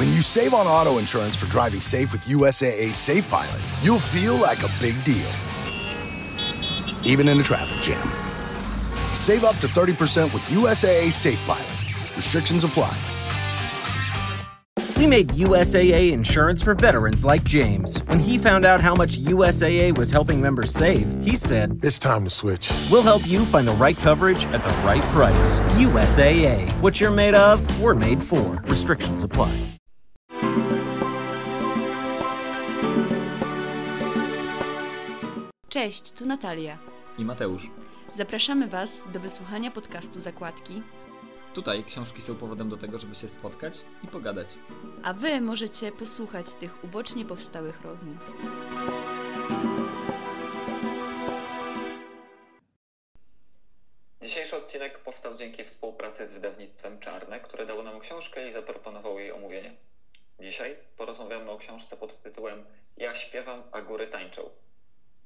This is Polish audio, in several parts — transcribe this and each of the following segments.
When you save on auto insurance for driving safe with USAA Safe Pilot, you'll feel like a big deal, even in a traffic jam. Save up to 30% with USAA Safe Pilot. Restrictions apply. We made USAA insurance for veterans like James. When he found out how much USAA was helping members save, he said, It's time to switch. We'll help you find the right coverage at the right price. USAA. What you're made of, we're made for. Restrictions apply. Cześć, tu Natalia. i Mateusz. Zapraszamy Was do wysłuchania podcastu Zakładki, Tutaj książki są powodem do tego, żeby się spotkać i pogadać. a Wy możecie posłuchać tych ubocznie powstałych rozmów. Dzisiejszy odcinek powstał dzięki współpracy z wydawnictwem Czarne, które dało nam książkę i zaproponowało jej omówienie. Dzisiaj porozmawiamy o książce pod tytułem Ja śpiewam, a góry tańczą.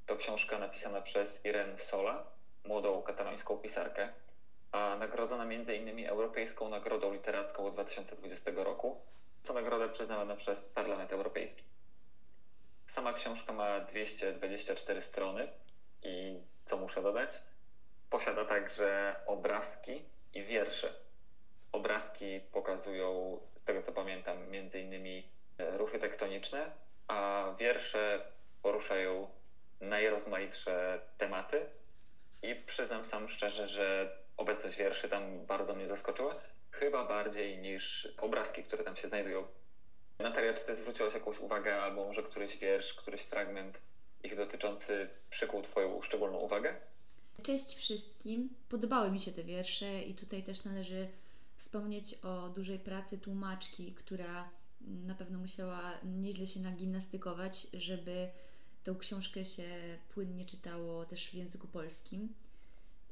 To książka napisana przez Irene Sola, młodą katalońską pisarkę, a nagrodzona m.in. Europejską Nagrodą Literacką 2020 roku, co nagrodę przyznawana przez Parlament Europejski. Sama książka ma 224 strony i co muszę dodać? Posiada także obrazki i wiersze. Obrazki pokazują, z tego co pamiętam, e, ruchy tektoniczne, a wiersze poruszają najrozmaitsze tematy. I przyznam sam szczerze, że obecność wierszy tam bardzo mnie zaskoczyła. Chyba bardziej niż obrazki, które tam się znajdują. Natalia, czy ty zwróciłaś jakąś uwagę, albo może któryś wiersz, któryś fragment ich dotyczący przykuł Twoją szczególną uwagę? Cześć wszystkim. Podobały mi się te wiersze i tutaj też należy wspomnieć o dużej pracy tłumaczki, która na pewno musiała nieźle się nagimnastykować, żeby tą książkę się płynnie czytało też w języku polskim.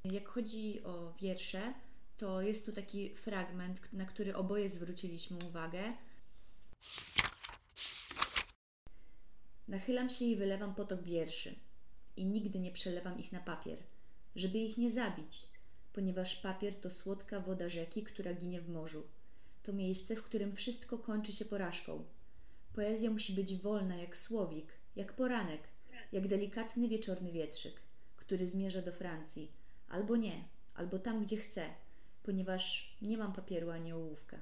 Jak chodzi o wiersze, to jest tu taki fragment, na który oboje zwróciliśmy uwagę. Nachylam się i wylewam potok wierszy i nigdy nie przelewam ich na papier, żeby ich nie zabić, ponieważ papier to słodka woda rzeki, która ginie w morzu. To miejsce, w którym wszystko kończy się porażką. Poezja musi być wolna jak słowik, jak poranek, jak delikatny wieczorny wietrzyk, który zmierza do Francji, albo nie, albo tam, gdzie chce, ponieważ nie mam papieru ani ołówka.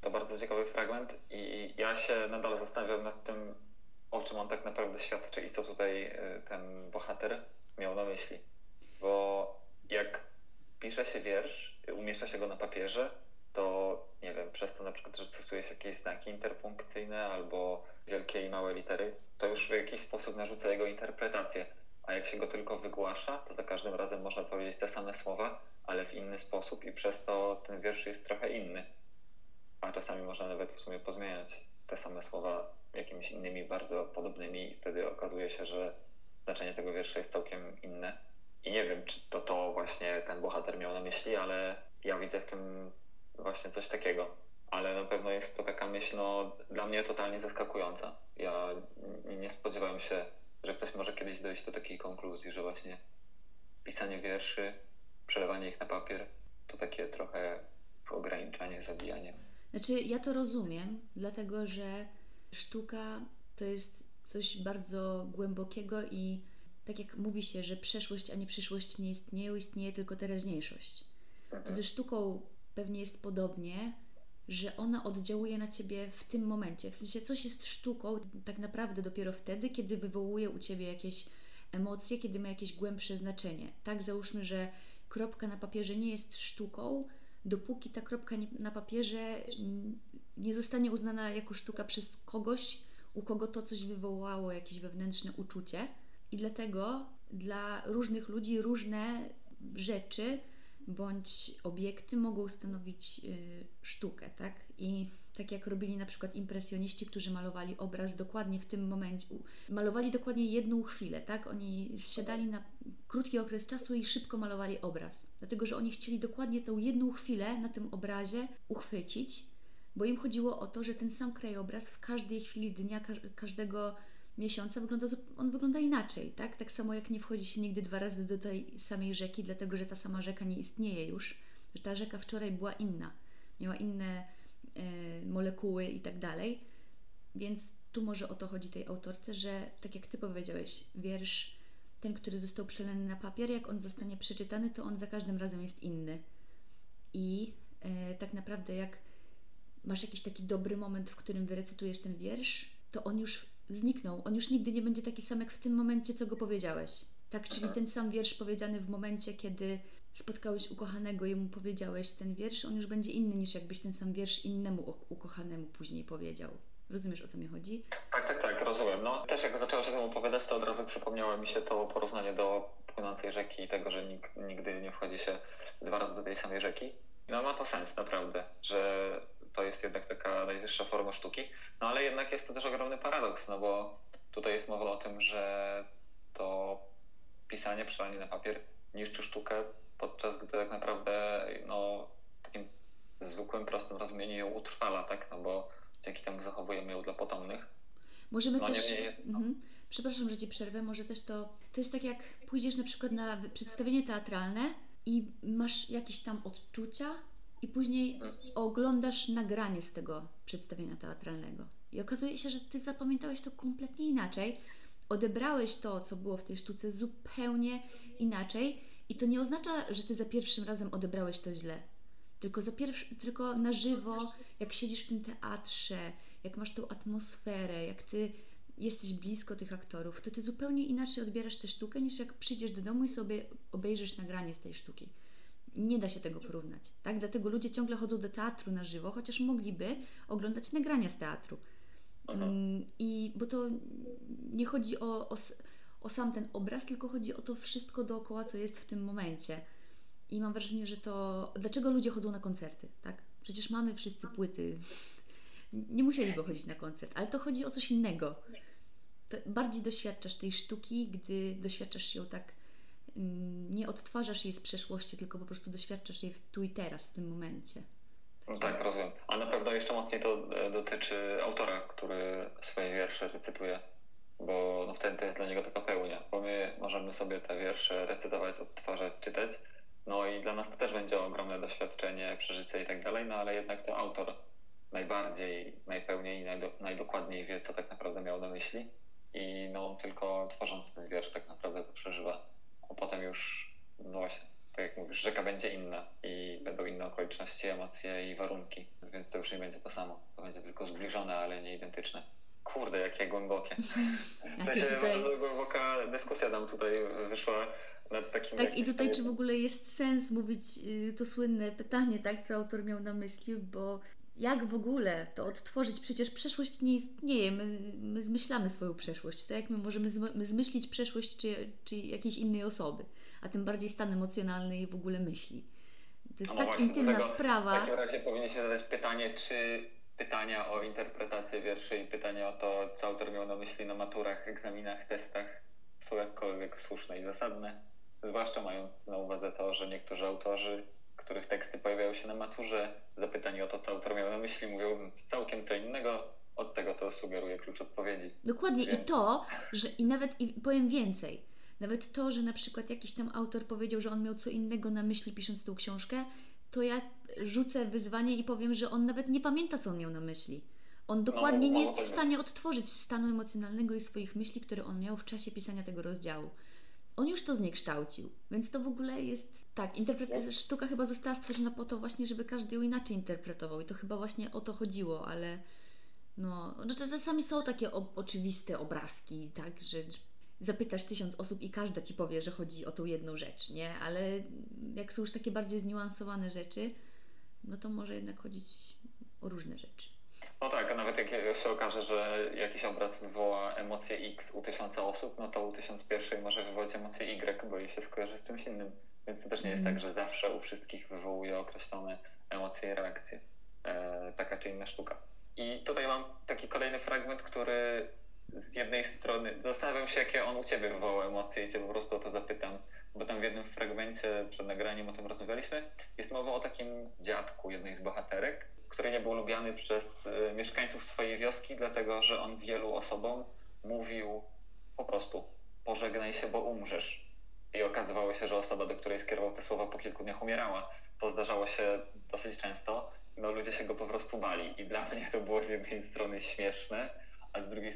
To bardzo ciekawy fragment i ja się nadal zastanawiam nad tym, o czym on tak naprawdę świadczy i co tutaj y, ten bohater miał na myśli. Bo jak pisze się wiersz, umieszcza się go na papierze, to nie wiem, przez to na przykład, że stosuje się jakieś znaki interpunkcyjne albo wielkie i małe litery, to już w jakiś sposób narzuca jego interpretację. A jak się go tylko wygłasza, to za każdym razem można powiedzieć te same słowa, ale w inny sposób i przez to ten wiersz jest trochę inny a czasami można nawet w sumie pozmieniać te same słowa jakimiś innymi bardzo podobnymi i wtedy okazuje się, że znaczenie tego wiersza jest całkiem inne. I nie wiem, czy to to właśnie ten bohater miał na myśli, ale ja widzę w tym właśnie coś takiego. Ale na pewno jest to taka myśl, no, dla mnie totalnie zaskakująca. Ja nie spodziewałem się, że ktoś może kiedyś dojść do takiej konkluzji, że właśnie pisanie wierszy, przelewanie ich na papier, to takie trochę ograniczanie, zabijanie. Znaczy, ja to rozumiem, dlatego że sztuka to jest coś bardzo głębokiego i tak jak mówi się, że przeszłość, a nie przyszłość nie istnieją, istnieje tylko teraźniejszość. To ze sztuką pewnie jest podobnie, że ona oddziałuje na ciebie w tym momencie. W sensie coś jest sztuką tak naprawdę dopiero wtedy, kiedy wywołuje u ciebie jakieś emocje, kiedy ma jakieś głębsze znaczenie. Tak, załóżmy, że kropka na papierze nie jest sztuką, dopóki ta kropka nie, na papierze nie zostanie uznana jako sztuka przez kogoś, u kogo to coś wywołało jakieś wewnętrzne uczucie. I dlatego dla różnych ludzi różne rzeczy bądź obiekty mogą stanowić y, sztukę, tak? I tak jak robili na przykład impresjoniści, którzy malowali obraz dokładnie w tym momencie, malowali dokładnie jedną chwilę, tak? Oni zsiadali na krótki okres czasu i szybko malowali obraz, dlatego że oni chcieli dokładnie tę jedną chwilę na tym obrazie uchwycić, bo im chodziło o to, że ten sam krajobraz w każdej chwili dnia, każ- każdego miesiąca wygląda, on wygląda inaczej, tak? Tak samo jak nie wchodzi się nigdy dwa razy do tej samej rzeki, dlatego że ta sama rzeka nie istnieje już, że ta rzeka wczoraj była inna. miała inne e, molekuły i tak dalej. Więc tu może o to chodzi tej autorce, że tak jak Ty powiedziałeś, wiersz, ten, który został przelany na papier, jak on zostanie przeczytany, to on za każdym razem jest inny. I e, tak naprawdę jak masz jakiś taki dobry moment, w którym wyrecytujesz ten wiersz, to on już zniknął. On już nigdy nie będzie taki sam jak w tym momencie, co go powiedziałeś. Tak, czyli ten sam wiersz powiedziany w momencie, kiedy spotkałeś ukochanego i mu powiedziałeś ten wiersz, on już będzie inny niż jakbyś ten sam wiersz innemu ukochanemu później powiedział. Rozumiesz o co mi chodzi? Tak, tak, tak, rozumiem. No też jak zaczęłaś o tym opowiadać, to od razu przypomniało mi się to porównanie do płynącej rzeki i tego, że nikt, nigdy nie wchodzi się dwa razy do tej samej rzeki. No ma to sens naprawdę, że to jest jednak taka najwyższa forma sztuki, no ale jednak jest to też ogromny paradoks, no bo tutaj jest mowa o tym, że to pisanie, przelanie na papier niszczy sztukę, podczas gdy tak naprawdę no, takim zwykłym, prostym rozumieniu ją utrwala, tak? No bo dzięki temu zachowujemy ją dla potomnych. Możemy no, też. Nie, no. mhm. Przepraszam, że ci przerwę. Może też to. To jest tak, jak pójdziesz na przykład na przedstawienie teatralne i masz jakieś tam odczucia, i później mhm. oglądasz nagranie z tego przedstawienia teatralnego. I okazuje się, że ty zapamiętałeś to kompletnie inaczej. Odebrałeś to, co było w tej sztuce, zupełnie inaczej. I to nie oznacza, że ty za pierwszym razem odebrałeś to źle. Tylko, za pierwszy, tylko na żywo, jak siedzisz w tym teatrze, jak masz tą atmosferę, jak ty jesteś blisko tych aktorów, to ty zupełnie inaczej odbierasz tę sztukę, niż jak przyjdziesz do domu i sobie obejrzysz nagranie z tej sztuki. Nie da się tego porównać, tak? Dlatego ludzie ciągle chodzą do teatru na żywo, chociaż mogliby oglądać nagrania z teatru. Mm, I bo to nie chodzi o, o, o sam ten obraz, tylko chodzi o to wszystko dookoła, co jest w tym momencie. I mam wrażenie, że to. Dlaczego ludzie chodzą na koncerty, tak? Przecież mamy wszyscy płyty. Nie musieliby chodzić na koncert, ale to chodzi o coś innego. To bardziej doświadczasz tej sztuki, gdy doświadczasz ją tak. Mm, nie odtwarzasz jej z przeszłości, tylko po prostu doświadczasz jej tu i teraz, w tym momencie. No tak, rozumiem. Ale na pewno jeszcze mocniej to e, dotyczy autora, który swoje wiersze recytuje, bo no wtedy to jest dla niego taka pełnia, bo my możemy sobie te wiersze recytować, odtwarzać, czytać, no i dla nas to też będzie ogromne doświadczenie, przeżycie i tak dalej, no ale jednak to autor najbardziej, najpełniej i najdo, najdokładniej wie, co tak naprawdę miał na myśli i no tylko tworząc ten wiersz tak naprawdę to przeżywa, a potem już, no właśnie, tak jak mówisz, rzeka będzie inna i będą inne okoliczności, emocje i warunki, więc to już nie będzie to samo, to będzie tylko zbliżone, ale nie identyczne. Kurde, jakie głębokie. W sensie tutaj... bardzo głęboka dyskusja nam tutaj wyszła nad takim... Tak, i tutaj czy w ogóle jest sens mówić y, to słynne pytanie, tak, co autor miał na myśli, bo jak w ogóle to odtworzyć? Przecież przeszłość nie istnieje, my, my zmyślamy swoją przeszłość, tak jak my możemy zmyślić przeszłość czy, czy jakiejś innej osoby, a tym bardziej stan emocjonalny i w ogóle myśli. To jest no tak właśnie, intymna tego, sprawa. W takim razie powinniśmy zadać pytanie, czy pytania o interpretację wierszy i pytania o to, co autor miał na myśli na maturach, egzaminach, testach są jakkolwiek słuszne i zasadne? Zwłaszcza mając na uwadze to, że niektórzy autorzy, których teksty pojawiają się na maturze, zapytani o to, co autor miał na myśli, mówią całkiem co innego od tego, co sugeruje klucz odpowiedzi. Dokładnie Więc... i to, że i nawet i powiem więcej. Nawet to, że na przykład jakiś tam autor powiedział, że on miał co innego na myśli pisząc tą książkę, to ja rzucę wyzwanie i powiem, że on nawet nie pamięta, co on miał na myśli. On no, dokładnie no, nie jest w stanie odtworzyć stanu emocjonalnego i swoich myśli, które on miał w czasie pisania tego rozdziału on już to zniekształcił, więc to w ogóle jest tak, interpretacja, sztuka chyba została stworzona po to właśnie, żeby każdy ją inaczej interpretował i to chyba właśnie o to chodziło, ale no, no czasami są takie o, oczywiste obrazki, tak, że zapytasz tysiąc osób i każda ci powie, że chodzi o tą jedną rzecz, nie? Ale jak są już takie bardziej zniuansowane rzeczy, no to może jednak chodzić o różne rzeczy. No tak, a nawet jak się okaże, że jakiś obraz wywoła emocję X u tysiąca osób, no to u tysiąc pierwszej może wywołać emocję Y, bo jej się skojarzy z czymś innym. Więc to też nie jest tak, że zawsze u wszystkich wywołuje określone emocje i reakcje. E, taka czy inna sztuka. I tutaj mam taki kolejny fragment, który z jednej strony zastanawiam się, jakie on u Ciebie wywołał emocje i Cię po prostu o to zapytam, bo tam w jednym fragmencie przed nagraniem o tym rozmawialiśmy. Jest mowa o takim dziadku jednej z bohaterek, który nie był lubiany przez y, mieszkańców swojej wioski, dlatego że on wielu osobom mówił po prostu pożegnaj się, bo umrzesz. I okazywało się, że osoba, do której skierował te słowa po kilku dniach umierała. To zdarzało się dosyć często no ludzie się go po prostu bali. I dla mnie to było z jednej strony śmieszne, a z drugiej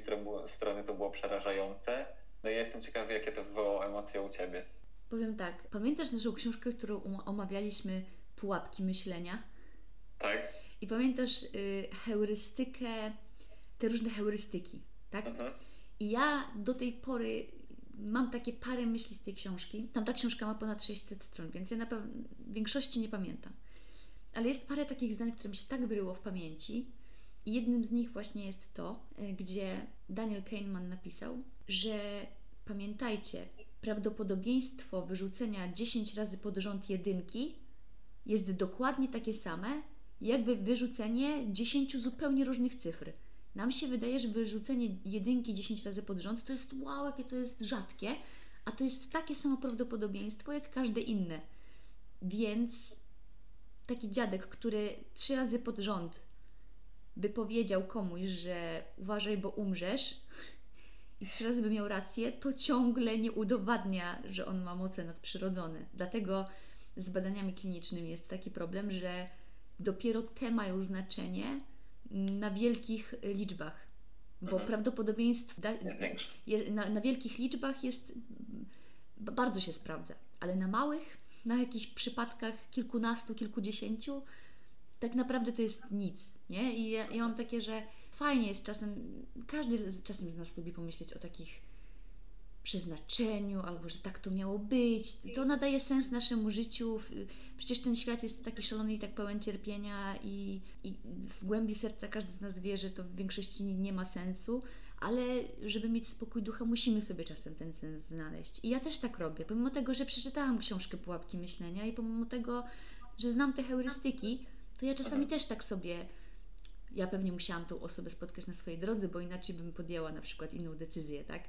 strony to było przerażające. No i jestem ciekawy, jakie to wywołało emocje u Ciebie. Powiem tak, pamiętasz naszą książkę, którą omawialiśmy, Pułapki myślenia? Tak. I pamiętasz y, heurystykę, te różne heurystyki, tak? Mhm. I ja do tej pory mam takie parę myśli z tej książki. Tam ta książka ma ponad 600 stron, więc ja na pewno większości nie pamiętam. Ale jest parę takich zdań, które mi się tak wyryło w pamięci. I jednym z nich właśnie jest to, y, gdzie Daniel Kahneman napisał, że pamiętajcie, prawdopodobieństwo wyrzucenia 10 razy pod rząd jedynki jest dokładnie takie same, jakby wyrzucenie 10 zupełnie różnych cyfr. Nam się wydaje, że wyrzucenie jedynki 10 razy pod rząd to jest wow, jakie to jest rzadkie, a to jest takie samo prawdopodobieństwo jak każde inne. Więc taki dziadek, który trzy razy pod rząd by powiedział komuś, że uważaj, bo umrzesz, i trzy razy by miał rację, to ciągle nie udowadnia, że on ma moce nadprzyrodzone. Dlatego z badaniami klinicznymi jest taki problem, że dopiero te mają znaczenie na wielkich liczbach. Bo mhm. prawdopodobieństwo da, na, na wielkich liczbach jest bardzo się sprawdza, ale na małych, na jakichś przypadkach kilkunastu, kilkudziesięciu, tak naprawdę to jest nic. Nie? I ja, ja mam takie, że fajnie jest czasem, każdy z, czasem z nas lubi pomyśleć o takich przeznaczeniu, albo że tak to miało być. To nadaje sens naszemu życiu. Przecież ten świat jest taki szalony i tak pełen cierpienia, i, i w głębi serca każdy z nas wie, że to w większości nie ma sensu, ale żeby mieć spokój ducha, musimy sobie czasem ten sens znaleźć. I ja też tak robię, pomimo tego, że przeczytałam książkę Pułapki Myślenia i pomimo tego, że znam te heurystyki, to ja czasami też tak sobie ja pewnie musiałam tą osobę spotkać na swojej drodze, bo inaczej bym podjęła na przykład inną decyzję, tak?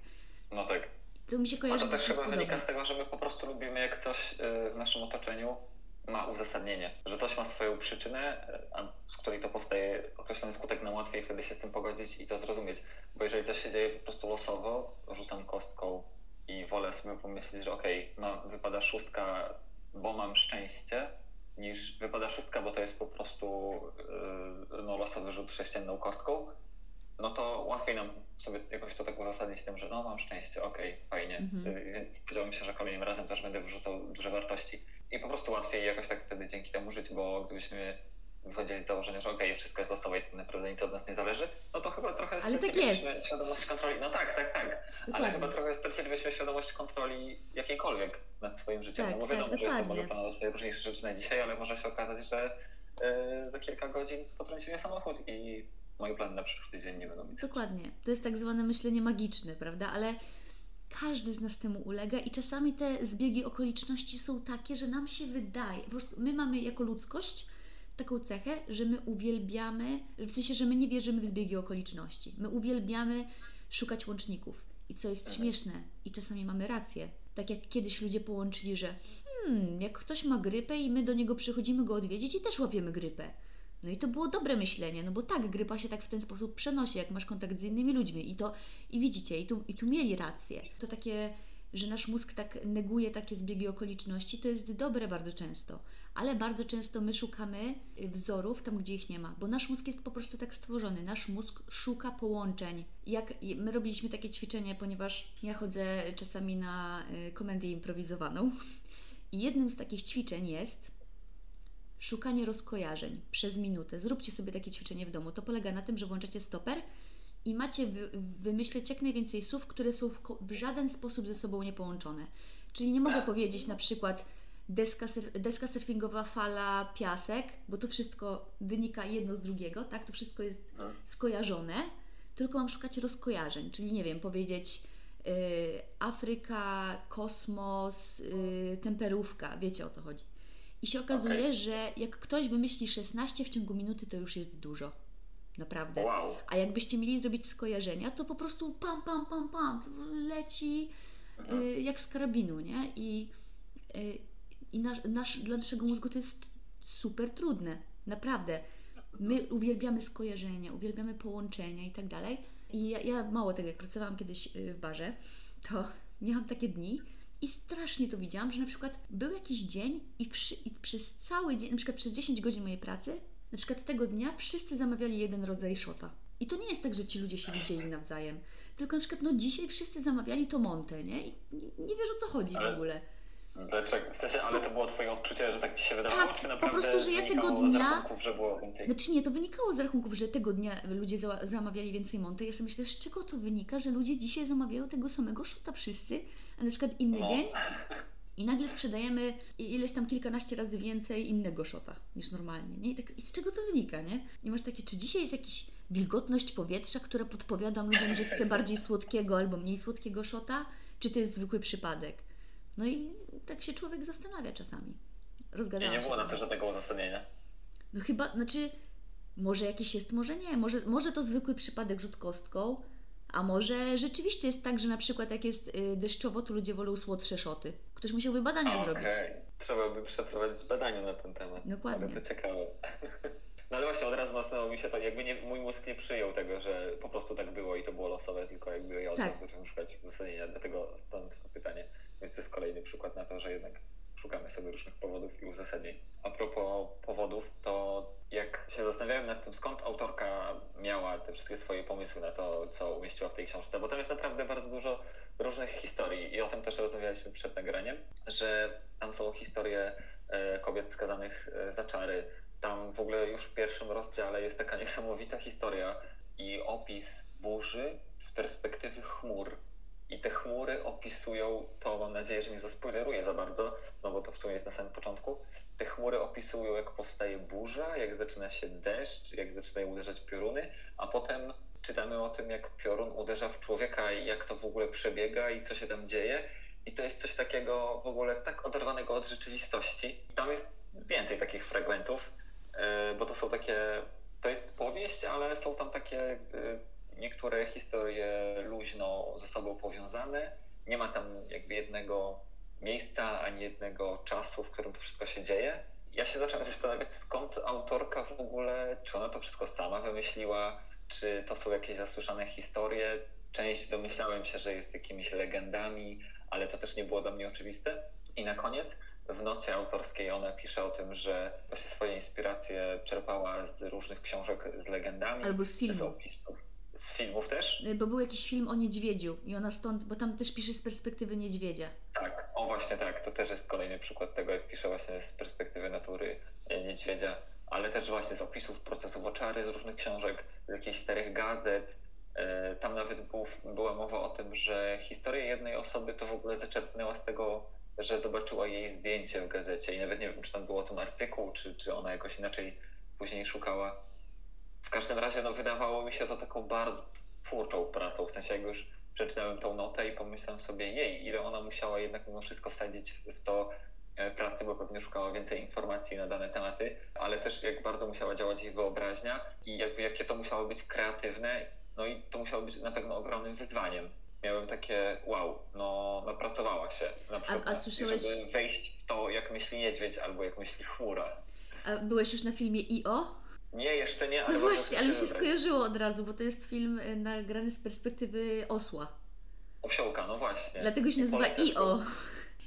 No tak. To mi się kojarzy A to też chyba wynika z tego, że my po prostu lubimy, jak coś y, w naszym otoczeniu ma uzasadnienie, że coś ma swoją przyczynę, z której to powstaje określony skutek, nam łatwiej wtedy się z tym pogodzić i to zrozumieć. Bo jeżeli to się dzieje po prostu losowo, rzucam kostką i wolę sobie pomyśleć, że okej, okay, wypada szóstka, bo mam szczęście, niż wypada szóstka, bo to jest po prostu yy, no, losowy rzut sześcienną kostką, no to łatwiej nam sobie jakoś to tak uzasadnić tym, że no mam szczęście, okej, okay, fajnie, mhm. yy, więc spodziewam się, że kolejnym razem też będę wyrzucał duże wartości. I po prostu łatwiej jakoś tak wtedy dzięki temu żyć, bo gdybyśmy wychodzili z założenia, że okej, okay, wszystko jest losowe i tak naprawdę nic od nas nie zależy, no to chyba trochę Ale tak jest. świadomość kontroli. No tak, tak, tak. Dokładnie. Ale chyba trochę stracilibyśmy świadomość kontroli jakiejkolwiek nad swoim życiem. Tak, no bo wiadomo, tak, że jest może planować sobie różniejsze rzeczy na dzisiaj, ale może się okazać, że yy, za kilka godzin potrąci mnie samochód i moje plany na przyszły tydzień nie będą mi Dokładnie. To jest tak zwane myślenie magiczne, prawda? Ale każdy z nas temu ulega i czasami te zbiegi okoliczności są takie, że nam się wydaje, po prostu my mamy jako ludzkość taką cechę, że my uwielbiamy, w sensie, że my nie wierzymy w zbiegi okoliczności. My uwielbiamy szukać łączników. I co jest mhm. śmieszne, i czasami mamy rację. Tak jak kiedyś ludzie połączyli, że hmm, jak ktoś ma grypę i my do niego przychodzimy go odwiedzić i też łapiemy grypę. No i to było dobre myślenie, no bo tak, grypa się tak w ten sposób przenosi, jak masz kontakt z innymi ludźmi. I to, i widzicie, i tu, i tu mieli rację. To takie że nasz mózg tak neguje takie zbiegi okoliczności, to jest dobre bardzo często, ale bardzo często my szukamy y, wzorów tam, gdzie ich nie ma, bo nasz mózg jest po prostu tak stworzony. Nasz mózg szuka połączeń. Jak my robiliśmy takie ćwiczenie, ponieważ ja chodzę czasami na y, komendię improwizowaną i jednym z takich ćwiczeń jest szukanie rozkojarzeń przez minutę. Zróbcie sobie takie ćwiczenie w domu. To polega na tym, że włączacie stoper i macie wy, wymyśleć jak najwięcej słów, które są w, w, żaden sposób ze sobą niepołączone. Czyli nie mogę powiedzieć na przykład deska, surf, deska surfingowa, fala, piasek, bo to wszystko wynika jedno z drugiego, tak? To wszystko jest skojarzone, tylko mam szukać rozkojarzeń, czyli nie wiem, powiedzieć y, Afryka, kosmos, y, temperówka, wiecie o co chodzi. I się okazuje, okay. że jak ktoś wymyśli 16 w ciągu minuty, to już jest dużo. Naprawdę. Wow. A jakbyście mieli zrobić skojarzenia, to po prostu pam, pam, pam, pam, leci y, jak z karabinu, nie? I, y, i nasz, nasz, dla naszego mózgu to jest super trudne. Naprawdę. My uwielbiamy skojarzenia, uwielbiamy połączenia i tak dalej. I ja, ja mało tego, jak pracowałam kiedyś y, w barze, to miałam takie dni, i strasznie to widziałam, że na przykład był jakiś dzień i, przy, i, przez cały dzień, na przykład przez 10 godzin mojej pracy, na przykład tego dnia wszyscy zamawiali jeden rodzaj szota. I to nie jest tak, że ci ludzie się widzieli nawzajem. Tylko na przykład, no dzisiaj wszyscy zamawiali to Monte, nie? I nie, nie wiesz o co chodzi Ale- w ogóle. Dlaczego? W sensie, ale to było twoje odczucie, że tak ci się wydawało, Tak, czy po naprawdę prostu, że ja tego z dnia- rachunków, że było więcej? Znaczy nie, to wynikało z rachunków, że tego dnia ludzie za zamawiali więcej Monte. Ja sobie myślę, z czego to wynika, że ludzie dzisiaj zamawiają tego samego szota wszyscy, a na przykład inny No. dzień i nagle sprzedajemy ileś tam kilkanaście razy więcej innego szota niż normalnie. Nie? I, tak, I z czego to wynika, nie? I masz takie, czy dzisiaj jest jakaś wilgotność powietrza, która podpowiada ludziom, że chce bardziej słodkiego albo mniej słodkiego szota, czy to jest zwykły przypadek? No i tak się człowiek zastanawia czasami. Nie, Rozgadałam nie się było na to żadnego uzasadnienia. No chyba, znaczy, może jakiś jest, może nie. Może, może to zwykły przypadek rzut kostką, a może rzeczywiście jest tak, że na przykład jak jest y, deszczowo, to ludzie wolą słodsze szoty. Ktoś musiałby badania Okej, zrobić. trzeba by przeprowadzić badania na ten temat. Dokładnie. Ale to ciekawe. No ale właśnie od razu nasunęło mi się to, jakby nie, mój mózg nie przyjął tego, że po prostu tak było i to było losowe, tylko jakby ja od Tak. razu zacząłem szukać uzasadnienia, dlatego stąd to pytanie. Więc to jest kolejny przykład na to, że jednak szukamy sobie różnych powodów i uzasadnień. A propos powodów, to jak się zastanawiałem nad tym, skąd autorka miała te wszystkie swoje pomysły na to, co umieściła w tej książce, bo tam jest naprawdę bardzo dużo różnych historii i o tym też rozmawialiśmy przed nagraniem, że tam są historie e, kobiet skazanych e, za czary. Tam w ogóle już w pierwszym rozdziale jest taka niesamowita historia i opis burzy z perspektywy chmur. I te chmury opisują, to mam nadzieję, że nie zaspoileruję za bardzo, no bo to w sumie jest na samym początku. Te chmury opisują, jak powstaje burza, jak zaczyna się deszcz, jak zaczynają uderzać pioruny, a potem czytamy o tym, jak piorun uderza w człowieka i jak to w ogóle przebiega i co się tam dzieje. I to jest coś takiego w ogóle tak oderwanego od rzeczywistości. Tam jest więcej takich fragmentów, e, bo to są takie, to jest powieść, ale są tam takie e, niektóre historie luźno ze sobą powiązane. Nie ma tam jakby jednego miejsca ani jednego czasu, w którym to wszystko się dzieje. Ja się zacząłem zastanawiać, skąd autorka w ogóle, czy ona to wszystko sama wymyśliła, czy to są jakieś zasłyszane historie. Część domyślałem się, że jest jakimiś legendami, ale to też nie było dla mnie oczywiste. I na koniec w nocie autorskiej ona pisze o tym, że właśnie swoje inspiracje czerpała z różnych książek z legendami. Albo z z filmu. opisów. Z filmów też? Y, Bo był jakiś film o niedźwiedziu i ona stąd, bo tam też pisze z perspektywy niedźwiedzia. Tak, o właśnie tak, to też jest kolejny przykład tego, jak pisze właśnie z perspektywy natury e, niedźwiedzia, ale też właśnie z opisów procesów oczary, z różnych książek, z jakichś starych gazet. E, Tam nawet był, była mowa o tym, że historia jednej osoby to w ogóle zaczerpnęła z tego, że zobaczyła jej zdjęcie w gazecie i nawet nie wiem, czy tam było o tym artykuł, czy, czy ona jakoś inaczej później szukała. W każdym razie no, wydawało mi się to taką bardzo twórczą pracą, w sensie jak już przeczytałem tą notę i pomyślałem sobie, jej, ile ona musiała jednak mimo wszystko wsadzić w to pracy, bo pewnie szukała więcej informacji na dane tematy, ale też jak bardzo musiała działać jej wyobraźnia i jakby jakie to musiało być kreatywne, no i to musiało być na pewno ogromnym wyzwaniem. Miałem takie, wow, no napracowała się na przykład, a słyszałeś- żeby wejść w to, jak myśli niedźwiedź albo jak myśli chmura. A byłeś już na filmie I.O.? Nie, jeszcze nie, ale No właśnie, ale mi się skojarzyło od razu, bo to jest film y, nagrany z perspektywy osła. Osiołka, no właśnie. Dlatego się I nazywa I.O.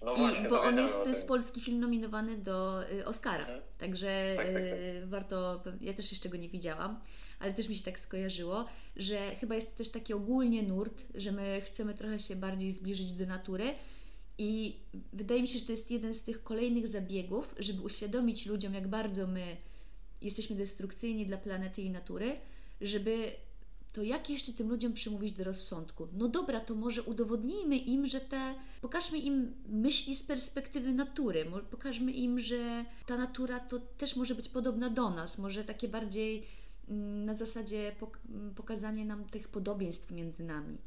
No I, właśnie, bo on jest, to jest polski film nominowany do y, Oscara. Mhm. Także Tak, tak, tak. y, warto, ja też jeszcze go nie widziałam, ale też mi się tak skojarzyło, że chyba jest też taki ogólnie nurt, że my chcemy trochę się bardziej zbliżyć do natury i wydaje mi się, że to jest jeden z tych kolejnych zabiegów, żeby uświadomić ludziom, jak bardzo my jesteśmy destrukcyjni dla planety i natury, żeby to jak jeszcze tym ludziom przemówić do rozsądku? No dobra, to może udowodnijmy im, że te. Pokażmy im myśli z perspektywy natury. Pokażmy im, że ta natura to też może być podobna do nas. Może takie bardziej mm, na zasadzie pok- m, pokazanie nam tych podobieństw między nami.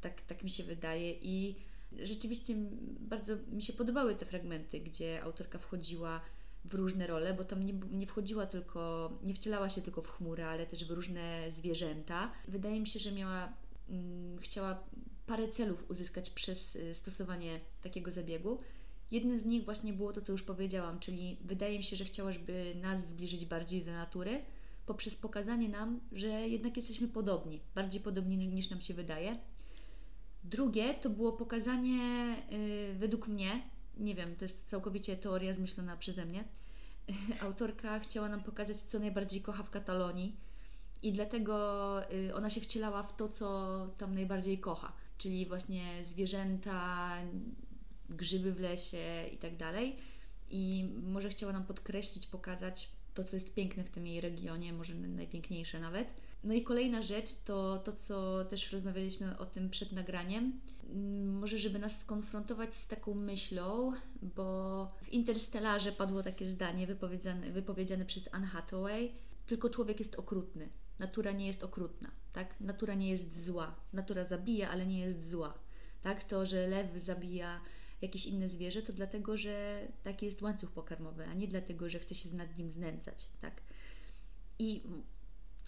Tak, tak mi się wydaje. I rzeczywiście bardzo mi się podobały te fragmenty, gdzie autorka wchodziła w różne role, bo tam nie, nie wchodziła tylko, nie wcielała się tylko w chmurę, ale też w różne zwierzęta. Wydaje mi się, że miała, mm, chciała parę celów uzyskać przez y, stosowanie takiego zabiegu. Jednym z nich właśnie było to, co już powiedziałam, czyli wydaje mi się, że chciała, żeby nas zbliżyć bardziej do natury, poprzez pokazanie nam, że jednak jesteśmy podobni, bardziej podobni niż nam się wydaje. Drugie to było pokazanie, y, według mnie, nie wiem, to jest całkowicie teoria zmyślona przeze mnie, autorka chciała nam pokazać, co najbardziej kocha w Katalonii i dlatego y, ona się wcielała w to, co tam najbardziej kocha, czyli właśnie zwierzęta, grzyby w lesie i tak dalej. I może chciała nam podkreślić, pokazać to, co jest piękne w tym jej regionie, może najpiękniejsze nawet. No i kolejna rzecz to to, co też rozmawialiśmy o tym przed nagraniem. Mm, może, żeby nas skonfrontować z taką myślą, bo w Interstellarze padło takie zdanie wypowiedziane, wypowiedziane przez Anne Hathaway: tylko człowiek jest okrutny. Natura nie jest okrutna, tak? Natura nie jest zła. Natura zabija, ale nie jest zła. Tak? To, że lew zabija jakieś inne zwierzę, to dlatego, że taki jest łańcuch pokarmowy, a nie dlatego, że chce się nad nim znęcać, tak? I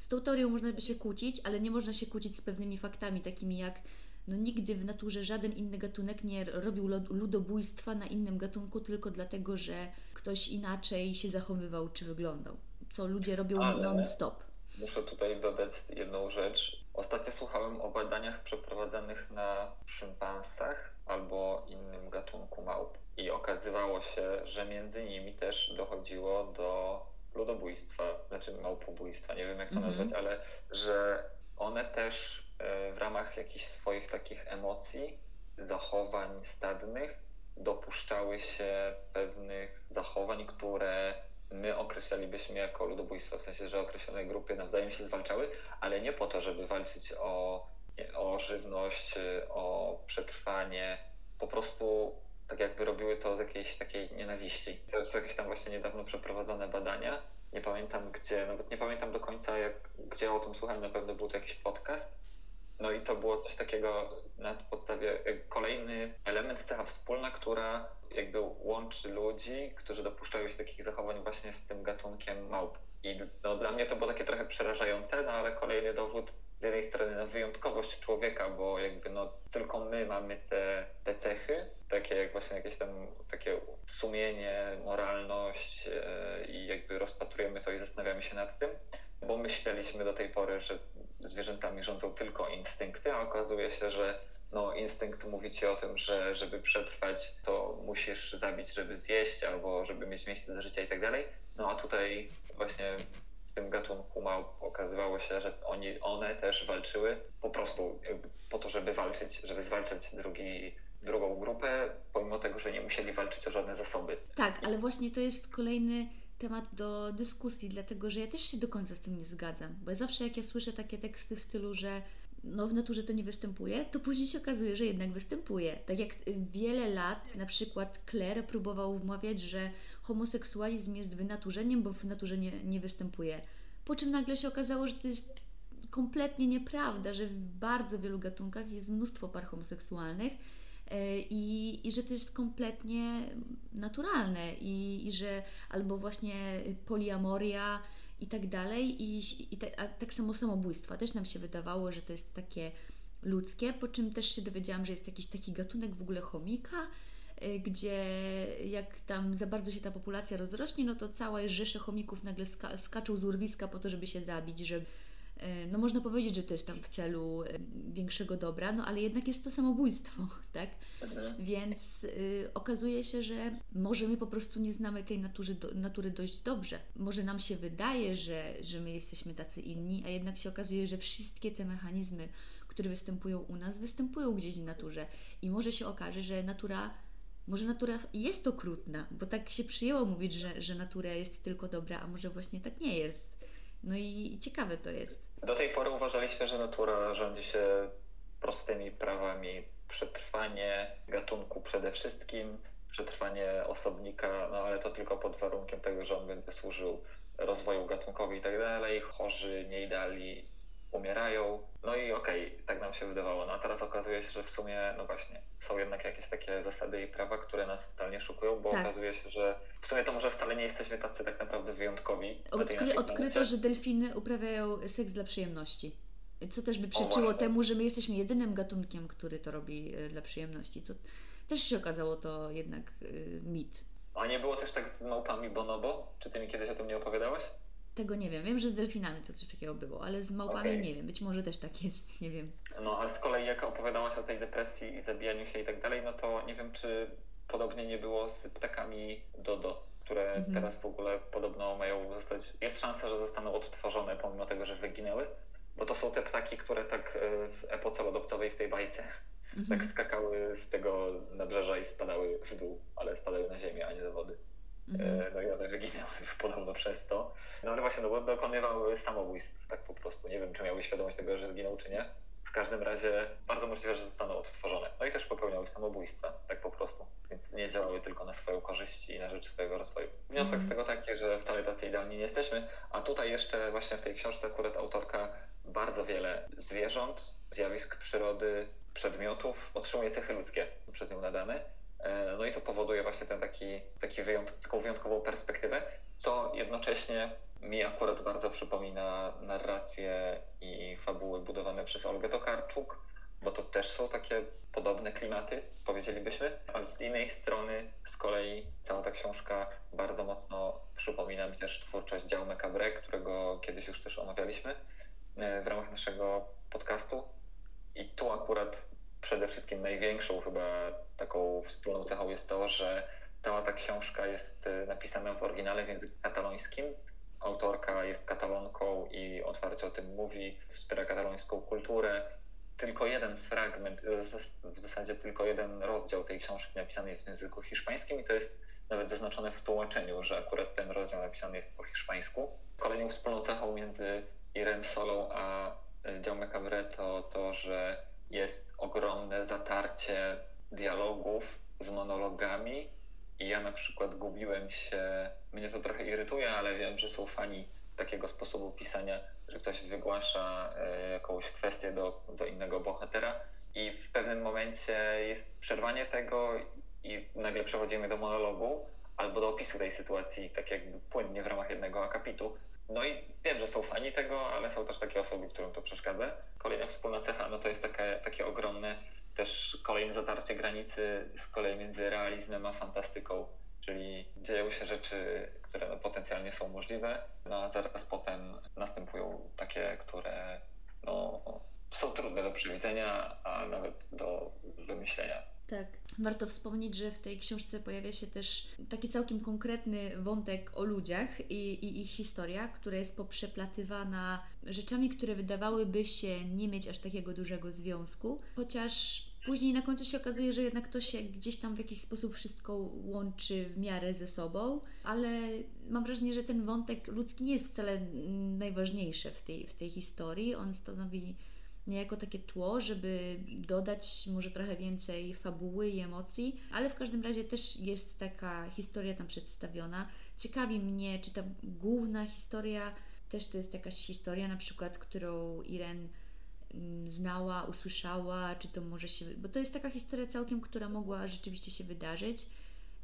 z tą teorią można by się kłócić, ale nie można się kłócić z pewnymi faktami, takimi jak no nigdy w naturze żaden inny gatunek nie robił ludobójstwa na innym gatunku tylko dlatego, że ktoś inaczej się zachowywał czy wyglądał. Co ludzie robią non-stop. Muszę tutaj dodać jedną rzecz. Ostatnio słuchałem o badaniach przeprowadzanych na szympansach albo innym gatunku małp. I okazywało się, że między nimi też dochodziło do ludobójstwa, znaczy małpobójstwa, nie wiem jak to mm -hmm. nazwać, ale że one też e, w ramach jakichś swoich takich emocji, zachowań stadnych dopuszczały się pewnych zachowań, które my określalibyśmy jako ludobójstwo, w sensie, że określone grupy nawzajem się zwalczały, ale nie po to, żeby walczyć o, o żywność, o przetrwanie, po prostu tak jakby robiły to z jakiejś takiej nienawiści. To jest jakieś tam właśnie niedawno przeprowadzone badania. Nie pamiętam gdzie, nawet nie pamiętam do końca, jak, gdzie o tym słuchałem, na pewno był to jakiś podcast. No i to było coś takiego na podstawie, kolejny element, cecha wspólna, która jakby łączy ludzi, którzy dopuszczają się takich zachowań właśnie z tym gatunkiem małp. I no, dla mnie to było takie trochę przerażające, no ale kolejny dowód z jednej strony na wyjątkowość człowieka, bo jakby no tylko my mamy te, te cechy, takie jak właśnie jakieś tam takie sumienie, moralność yy, i jakby rozpatrujemy to i zastanawiamy się nad tym, bo myśleliśmy do tej pory, że zwierzętami rządzą tylko instynkty, a okazuje się, że no, instynkt mówi ci o tym, że żeby przetrwać, to musisz zabić, żeby zjeść, albo żeby mieć miejsce do życia i tak dalej. No a tutaj właśnie w tym gatunku małp okazywało się, że oni, one też walczyły po prostu po to, żeby walczyć, żeby zwalczać drugi, drugą grupę, pomimo tego, że nie musieli walczyć o żadne zasoby. Tak, ale właśnie to jest kolejny temat do dyskusji, dlatego że ja też się do końca z tym nie zgadzam, bo zawsze jak ja słyszę takie teksty w stylu, że no w naturze to nie występuje, to później się okazuje, że jednak występuje. Tak jak wiele lat na przykład Claire próbował wmawiać, że homoseksualizm jest wynaturzeniem, bo w naturze nie, nie występuje. Po czym nagle się okazało, że to jest kompletnie nieprawda, że w bardzo wielu gatunkach jest mnóstwo par homoseksualnych i, i że to jest kompletnie naturalne i, i że albo właśnie poliamoria i tak dalej. I, i a tak samo samobójstwa. Też nam się wydawało, że to jest takie ludzkie, po czym też się dowiedziałam, że jest jakiś taki gatunek w ogóle chomika, y, gdzie jak tam za bardzo się ta populacja rozrośnie, no to całe rzesze chomików nagle ska skaczą z urwiska po to, żeby się zabić, żeby E, no można powiedzieć, że to jest tam w celu e, większego dobra, no ale jednak jest to samobójstwo, tak? Mhm. Więc y, okazuje się, że może my po prostu nie znamy tej natury, do, natury dość dobrze. Może nam się wydaje, że, że my jesteśmy tacy inni, a jednak się okazuje, że wszystkie te mechanizmy, które występują u nas, występują gdzieś w naturze. I może się okaże, że natura może natura jest okrutna, bo tak się przyjęło mówić, że, że natura jest tylko dobra, a może właśnie tak nie jest. No i ciekawe to jest. Do tej pory uważaliśmy, że natura rządzi się prostymi prawami. Przetrwanie gatunku przede wszystkim, przetrwanie osobnika, no ale to tylko pod warunkiem tego, że on będzie służył rozwoju gatunkowi i tak dalej. Chorzy, nieidealni umierają. No i okej, okay, tak nam się wydawało. No a teraz okazuje się, że w sumie, no właśnie, są jednak jakieś takie zasady i prawa, które nas totalnie szukują, bo tak. okazuje się, że w sumie to może wcale nie jesteśmy tacy tak naprawdę wyjątkowi. Odkry, odkryto, że delfiny uprawiają seks dla przyjemności. Co też by przeczyło temu, że my jesteśmy jedynym gatunkiem, który to robi e, dla przyjemności. Co też się okazało to jednak y, mit. A nie było też tak z małpami bonobo? Czy ty mi kiedyś o tym nie opowiadałaś? Tego nie wiem. Wiem, że z delfinami to coś takiego było, ale z małpami okay. nie wiem. Być może też tak jest, nie wiem. No, a z kolei jak opowiadałaś o tej depresji i zabijaniu się i tak dalej, no to nie wiem, czy podobnie nie było z ptakami dodo. które Mhm. teraz w ogóle podobno mają zostać. Jest szansa, że zostaną odtworzone, pomimo tego, że wyginęły. Bo to są te ptaki, które tak e, w epoce lodowcowej w tej bajce Mhm. tak skakały z tego nabrzeża i spadały w dół, ale spadały na ziemię, a nie do wody. Mhm. E, No i one wyginęły podobno przez to. No ale właśnie, no bo dokonywały samobójstw tak po prostu. Nie wiem, czy miały świadomość tego, że zginął, czy nie. W każdym razie bardzo możliwe, że zostaną odtworzone. No i też popełniały samobójstwa, tak po prostu. Więc nie działały tylko na swoją korzyść i na rzecz swojego rozwoju. Wniosek Mhm. z tego taki, że wcale tacy idealni nie jesteśmy. A tutaj jeszcze właśnie w tej książce akurat autorka bardzo wiele zwierząt, zjawisk przyrody, przedmiotów otrzymuje cechy ludzkie przez nią nadane. E, No i to powoduje właśnie ten taki, taki wyjąt, taką wyjątkową perspektywę, co jednocześnie mi akurat bardzo przypomina narracje i fabuły budowane przez Olgę Tokarczuk, bo to też są takie podobne klimaty, powiedzielibyśmy. A z innej strony z kolei cała ta książka bardzo mocno przypomina mi też twórczość Jaume Cabré, którego kiedyś już też omawialiśmy e, w ramach naszego podcastu. I tu akurat przede wszystkim największą chyba taką wspólną cechą jest to, że cała ta książka jest e, napisana w oryginale w języku katalońskim. Autorka jest katalonką i otwarcie o tym mówi, wspiera katalońską kulturę. Tylko jeden fragment, e, w zasadzie tylko jeden rozdział tej książki napisany jest w języku hiszpańskim i to jest nawet zaznaczone w tłumaczeniu, że akurat ten rozdział napisany jest po hiszpańsku. Kolejną wspólną cechą między Irene Solą a e, Jaume Cabré to to, że jest ogromne zatarcie dialogów z monologami i ja na przykład gubiłem się, mnie to trochę irytuje, ale wiem, że są fani takiego sposobu pisania, że ktoś wygłasza e, jakąś kwestię do, do innego bohatera i w pewnym momencie jest przerwanie tego i nagle przechodzimy do monologu albo do opisu tej sytuacji, tak jakby płynnie w ramach jednego akapitu. No i wiem, że są fani tego, ale są też takie osoby, którym to przeszkadza. Kolejna wspólna cecha, no to jest takie, takie ogromne też kolejne zatarcie granicy z kolei między realizmem a fantastyką, czyli dzieją się rzeczy, które no, potencjalnie są możliwe, no a zaraz potem następują takie, które no, są trudne do przewidzenia, a nawet do wymyślenia. Tak. Warto wspomnieć, że w tej książce pojawia się też taki całkiem konkretny wątek o ludziach i, i ich historia, która jest poprzeplatywana rzeczami, które wydawałyby się nie mieć aż takiego dużego związku, chociaż później na końcu się okazuje, że jednak to się gdzieś tam w jakiś sposób wszystko łączy w miarę ze sobą, ale mam wrażenie, że ten wątek ludzki nie jest wcale najważniejszy w tej, w tej historii. On stanowi niejako takie tło, żeby dodać może trochę więcej fabuły i emocji, ale w każdym razie też jest taka historia tam przedstawiona. Ciekawi mnie, czy ta główna historia też to jest jakaś historia, na przykład, którą Iren mm, znała, usłyszała, czy to może się. Bo to jest taka historia całkiem, która mogła rzeczywiście się wydarzyć.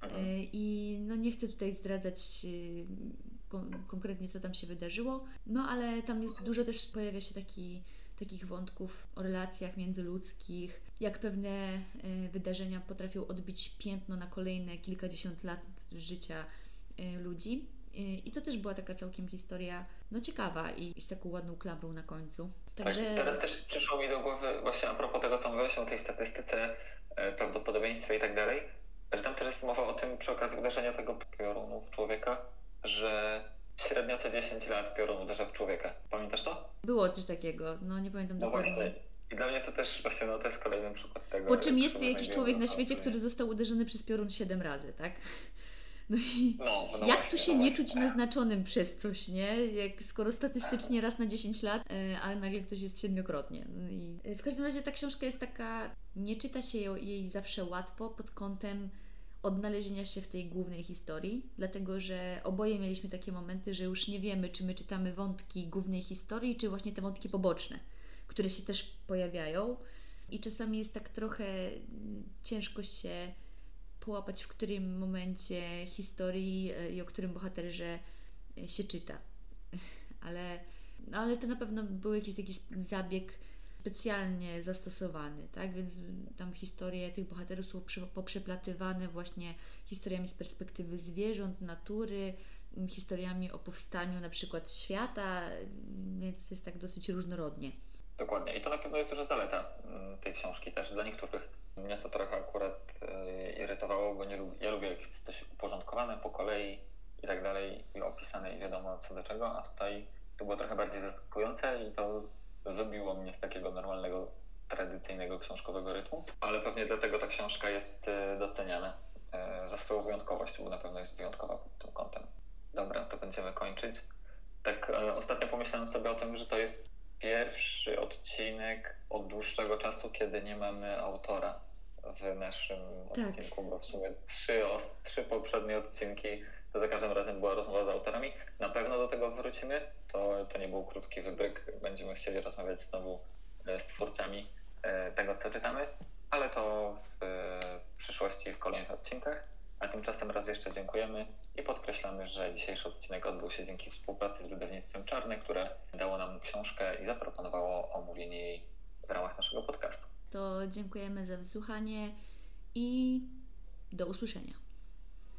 Mhm. E, I no nie chcę tutaj zdradzać y, kon- konkretnie, co tam się wydarzyło, no ale tam jest dużo też pojawia się taki, takich wątków o relacjach międzyludzkich, jak pewne e, wydarzenia potrafią odbić piętno na kolejne kilkadziesiąt lat życia e, ludzi. E, I to też była taka całkiem historia, no ciekawa i, z taką ładną klamrą na końcu. Także Tak, teraz też przyszło mi do głowy właśnie a propos tego, co mówiłeś o tej statystyce, prawdopodobieństwie i tak dalej, że tam też jest mowa o tym przy okazji uderzenia tego piorunu w człowieka, że średnio co 10 lat piorun uderza w człowieka. Pamiętasz to? było coś takiego, no nie pamiętam No dokładnie. właśnie. I dla mnie to też właśnie, no to jest kolejny przykład tego. Po czym jest jakiś człowiek na świecie, który został uderzony przez piorun 7 razy, tak? No i No, no jak właśnie, tu się no nie właśnie. czuć naznaczonym przez coś, nie? Jak, skoro statystycznie raz na 10 lat, e, a nagle ktoś jest siedmiokrotnie. No I e, w każdym razie ta książka jest taka, nie czyta się jej zawsze łatwo pod kątem odnalezienia się w tej głównej historii, dlatego że oboje mieliśmy takie momenty, że już nie wiemy, czy my czytamy wątki głównej historii, czy właśnie te wątki poboczne, które się też pojawiają. I czasami jest tak trochę mm, ciężko się połapać, w którym momencie historii e, i o którym bohaterze e, się czyta. Ale, no ale to na pewno był jakiś taki zabieg specjalnie zastosowany, tak? Więc tam historie tych bohaterów są poprzeplatywane właśnie historiami z perspektywy zwierząt, natury, historiami o powstaniu na przykład świata, więc jest tak dosyć różnorodnie. Dokładnie. I to na pewno jest duża zaleta mm, tej książki też dla niektórych. Mnie to trochę akurat e, irytowało, bo nie lubię, ja lubię jak jest coś uporządkowane po kolei i tak dalej, i opisane i wiadomo co do czego, a tutaj to było trochę bardziej zaskakujące i to wybiło mnie z takiego normalnego, tradycyjnego książkowego rytmu, ale pewnie dlatego ta książka jest e, doceniana e, za swoją wyjątkowość, bo na pewno jest wyjątkowa pod tym kątem. Dobra, to będziemy kończyć. Tak e, ostatnio pomyślałem sobie o tym, że to jest pierwszy odcinek od dłuższego czasu, kiedy nie mamy autora w naszym Tak. odcinku, bo w sumie trzy, trzy poprzednie odcinki to za każdym razem była rozmowa z autorami. Na pewno do tego wrócimy. To, to nie był krótki wybryk. Będziemy chcieli rozmawiać znowu e, z twórcami e, tego, co czytamy, ale to w e, przyszłości, w kolejnych odcinkach. A tymczasem raz jeszcze dziękujemy i podkreślamy, że dzisiejszy odcinek odbył się dzięki współpracy z wydawnictwem Czarne, które dało nam książkę i zaproponowało omówienie jej w ramach naszego podcastu. To dziękujemy za wysłuchanie i do usłyszenia.